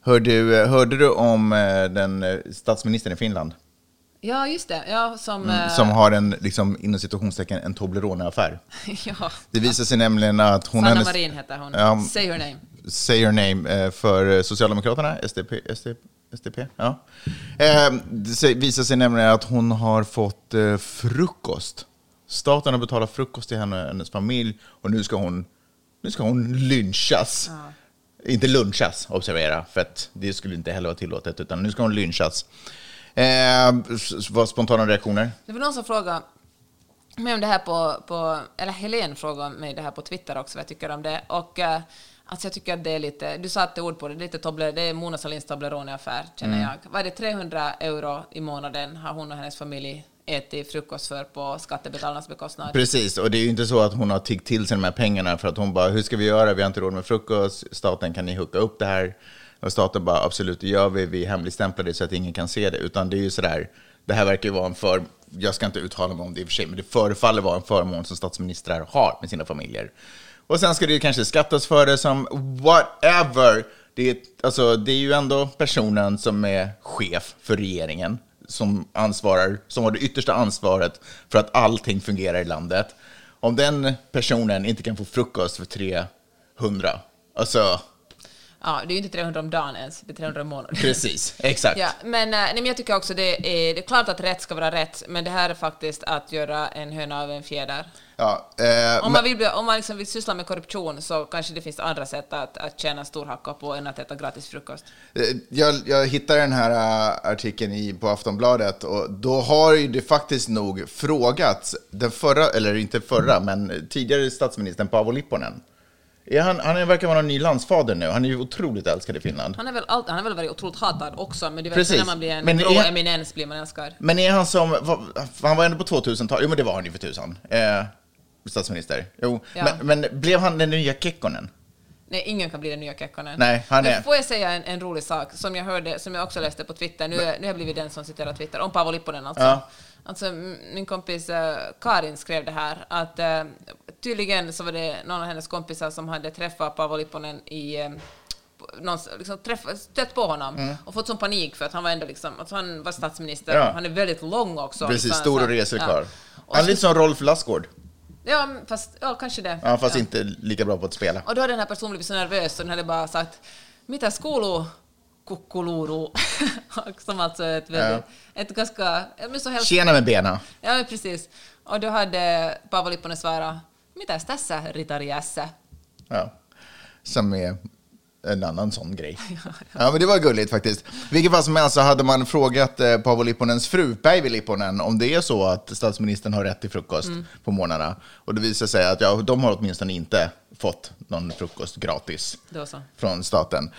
Hör du, hörde du om eh, den eh, statsministern i Finland? Ja, just det. Ja, som... Mm, eh, som har en, liksom, inom citationstecken, en Toblerone-affär. ja. Det visar sig nämligen att hon... Sanna hennes- Marin heter hon. Ja, Say her name. say her name eh, för Socialdemokraterna, SDP, SDP, SDP ja. Eh, Det visar sig nämligen att hon har fått eh, frukost. Staten har betalat frukost till henne och hennes familj och nu ska hon, nu ska hon lynchas. Inte lunchas, observera, för att det skulle inte heller vara tillåtet, utan nu ska hon lynchas. Eh, spontana reaktioner? Det var någon som frågade mig om det här på, på... Eller Helen frågade mig det här på Twitter också, vad jag tycker om det. Och eh, alltså jag tycker att det är lite... Du satte ord på det, lite Tobler, det är Mona Sahlins Toblerone-affär, känner Mm. jag. Vad är det, 300 euro i månaden har hon och hennes familj ätit frukost för på skattebetalarnas bekostnad. Precis, och det är ju inte så att hon har tiggt till sig de här pengarna för att hon bara, hur ska vi göra? Vi har inte råd med frukost, staten kan ni hooka upp det här? Och staten bara, absolut det gör vi, vi hemligstämplar det så att ingen kan se det. Utan det är ju sådär, det här verkar ju vara en för, jag ska inte uttala mig om det i och för sig, men det förefaller vara en förmån som statsministrar har med sina familjer. Och sen ska det ju kanske skattas för det som whatever. Det är, alltså, det är ju ändå personen som är chef för regeringen som ansvarar, som har det yttersta ansvaret för att allting fungerar i landet. Om den personen inte kan få frukost för 300, alltså Ja, det är ju inte 300 om dagen ens, det är 300 i månaden. precis, exakt. Ja, men, eh, nej, men jag tycker också det är, det är klart att rätt ska vara rätt, men det här är faktiskt att göra en höna av en fjäder. Ja, eh, Om man vill, om man liksom vill syssla med korruption så kanske det finns andra sätt att, att tjäna storhacka på än att äta gratis frukost. Eh, Jag, jag hittade den här äh, artikeln i, på Aftonbladet och då har ju det faktiskt nog frågats den förra, eller inte förra, men tidigare statsministern Paavo Lipponen. Är han, han verkar vara en ny landsfader nu. Han är ju otroligt älskad i Finland. Han är väl, allt, han är väl varit otroligt hatad också, men du vet när man blir en Men grå är- eminens blir man älskad. Men är han som, han var ändå på 2000-talet, jo men det var han ju för tusan, eh, statsminister. Jo, Ja. men, men blev han den nya Kekkonen? Nej, ingen kan bli den nya Kekkonen. Nej, han är- Men får jag säga en, en rolig sak som jag hörde, som jag också läste på Twitter, nu, nu har jag blivit den som citerar Twitter, om Paavo Lipponen alltså. Ja. Alltså, min kompis eh, Karin skrev det här, att uh, tydligen så var det någon av hennes kompisar som hade träffat Paavo Lipponen i uh, någon, liksom träff, stött på honom och fått sån panik för att han var ändå liksom, alltså han var statsminister, Mm. Ja. han är väldigt lång också. Precis, liksom, stor och karl. Och Han är lite som Rolf Lassgård. Ja, fast, ja, kanske det. Ja, fast inte lika bra på att spela. Och då hade den här personen blivit så nervös så den hade bara sagt ”Mitä kuuluu kukkuluru?” Som alltså är ett väldigt, ett ganska, men så Tjena med bena. ja men precis. Och då hade Paavo Lipponen svarat ”Mitäs tässä ritariässä?” Ja. Som är en annan sån grej. Ja, men det var gulligt faktiskt. Vilket fall som helst så hade man frågat eh, Paavo Lipponens fru, Päivi Lipponen, om det är så att statsministern har rätt till frukost på morgnarna. Och det visade sig att ja, de har åtminstone inte fått någon frukost gratis från staten.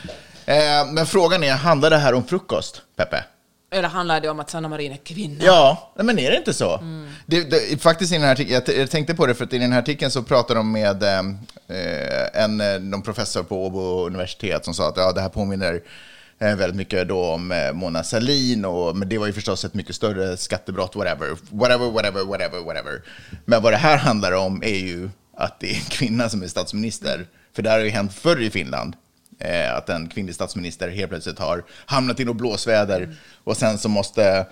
Eh, men frågan är, handlar det här om frukost, Peppe? Eller handlar det om att Sanna Marin är kvinna? Ja, men är det inte så? Det, det, faktiskt i den här artikeln, jag, jag tänkte på det för att i den här artikeln så pratar de med eh, eh en eh, någon professor på Åbo universitet som sa att ja, det här påminner eh, väldigt mycket då om eh, Mona Sahlin, och, men det var ju förstås ett mycket större skattebrott, whatever, whatever, whatever, whatever, whatever. Men vad det här handlar om är ju att det är en kvinna som är statsminister, för det här har ju hänt förr i Finland eh, att en kvinnlig statsminister helt plötsligt har hamnat i något blåsväder och sen så måste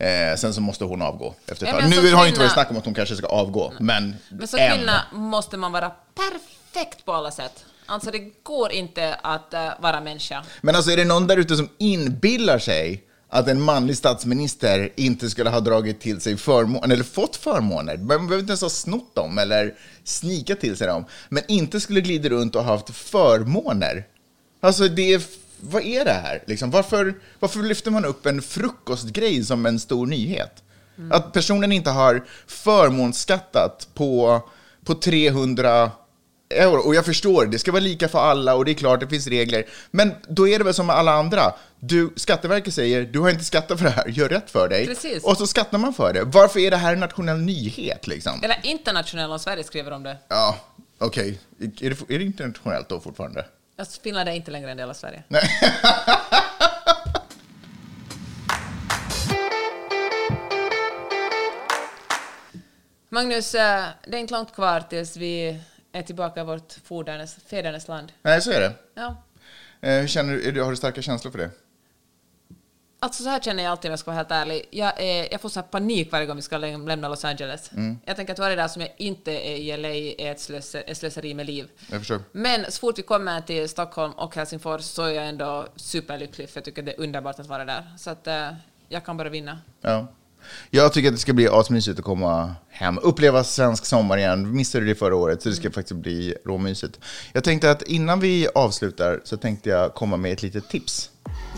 Eh, sen så måste hon avgå efter ett tag. Nu har det inte varit snack om att hon kanske ska avgå, men, Men som kvinna måste man vara perfekt på alla sätt. Alltså det går inte att eh, vara människa. Men alltså är det någon där ute som inbillar sig att en manlig statsminister inte skulle ha dragit till sig förmåner, eller fått förmåner, man behöver inte ens ha snott dem eller snikat till sig dem, men inte skulle glida runt och haft förmåner. Alltså det är, vad är det här? Liksom, varför, varför lyfter man upp en frukostgrej som en stor nyhet? Att personen inte har förmånsskattat på, på 300 euro. Och jag förstår, det ska vara lika för alla och det är klart, det finns regler. Men då är det väl som med alla andra. Du, Skatteverket säger, du har inte skattat för det här, gör rätt för dig. Precis. Och så skattar man för det. Varför är det här en nationell nyhet liksom? Eller internationell om Sverige skriver om det. Ja, okej. Är, det, är det internationellt då fortfarande? Alltså, Finland är inte längre en del av Sverige. Magnus, eh, det är inte långt kvar tills vi är tillbaka i vårt fädernes, land. Nej, så är det. Ja. Eh, hur känner, du, har du starka känslor för det? Alltså så här känner jag alltid om jag ska vara helt ärlig. Jag, är, jag får så här panik varje gång vi ska läm- lämna Los Angeles. Jag tänker att varje dag som jag inte är i LA är ett slös, ett slöseri med liv. Men så fort vi kommer till Stockholm och Helsingfors så är jag ändå superlycklig för jag tycker det är underbart att vara där. Så att eh, jag kan bara vinna. Ja. Jag tycker att det ska bli asmysigt att komma hem. Uppleva svensk sommar igen. Missade det förra året, så det ska faktiskt bli råmysigt. Jag tänkte att innan vi avslutar så tänkte jag komma med ett litet tips.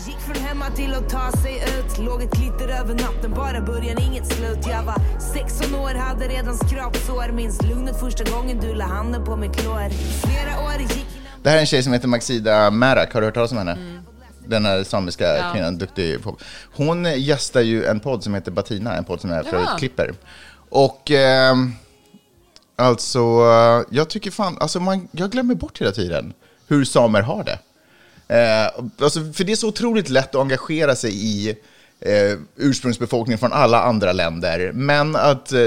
Gick från hemma till att ta sig ut Låg ett glitter över natten, bara början inget slut Jag var 16 år, hade redan skrapsår Minns lugnet första gången du la handen på mitt lår Flera år gick Det här är en tjej som heter Maxida Märak. Har du hört talas om henne? Den här samiska Ja. kvinnan, duktig pop. Hon gästar ju en podd som heter Batina, en podd som jag för övrigt klipper. Och ehm, alltså, eh, jag tycker fan, alltså man, jag glömmer bort hela tiden hur samer har det. Eh, alltså, för det är så otroligt lätt att engagera sig i eh, ursprungsbefolkningen från alla andra länder. Men att eh,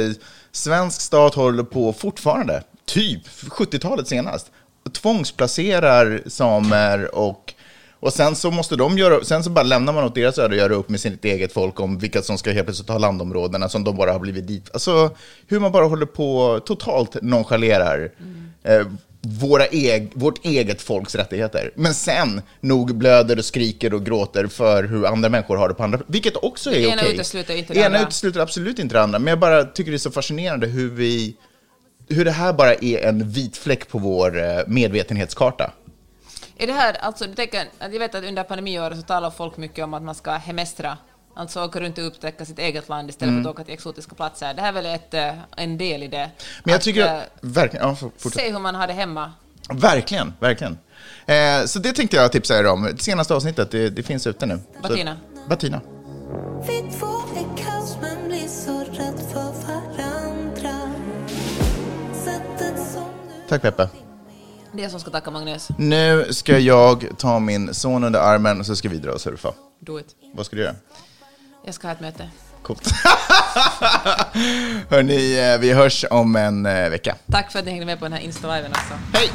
svensk stat håller på fortfarande, typ 70-talet senast, tvångsplacerar samer och och sen så måste de göra, sen så bara lämnar man åt deras öde att göra upp med sitt eget folk om vilka som ska helt plötsligt ta landområdena som de bara har blivit dit. Alltså hur man bara håller på totalt nonchalerar eh, våra eg, vårt eget folks rättigheter. Men sen nog blöder och skriker och gråter för hur andra människor har det på andra, vilket också är Det okej. ena utesluter inte det ena andra. utesluter absolut inte det andra, men jag bara tycker det är så fascinerande hur vi, hur det här bara är en vit fläck på vår eh, medvetenhetskarta. Är det här, alltså, du tänker, att jag vet att under pandemiåret så talar folk mycket om att man ska hemestra, alltså åka runt och upptäcka sitt eget land istället för att åka till exotiska platser. Det här är väl ett, eh, en del i det. Mm. Men jag tycker eh, att, verkligen, ja. Se hur man har det hemma. Verkligen, verkligen. Eh, så det tänkte jag tipsa er om. Det senaste avsnittet, det, det finns ute nu. Så- Batina. Batina. Vi två är kaos men blir så rädd för varandra Sättet som du Tack Peppe. Det är som ska tacka Magnus. Nu ska jag ta min son under armen och så ska vi dra och surfa. Do it. Vad ska du göra? Jag ska ha ett möte. Coolt. Hörni, eh, vi hörs om en eh, vecka. Tack för att ni hängde med på den här Insta-liven också. Hej!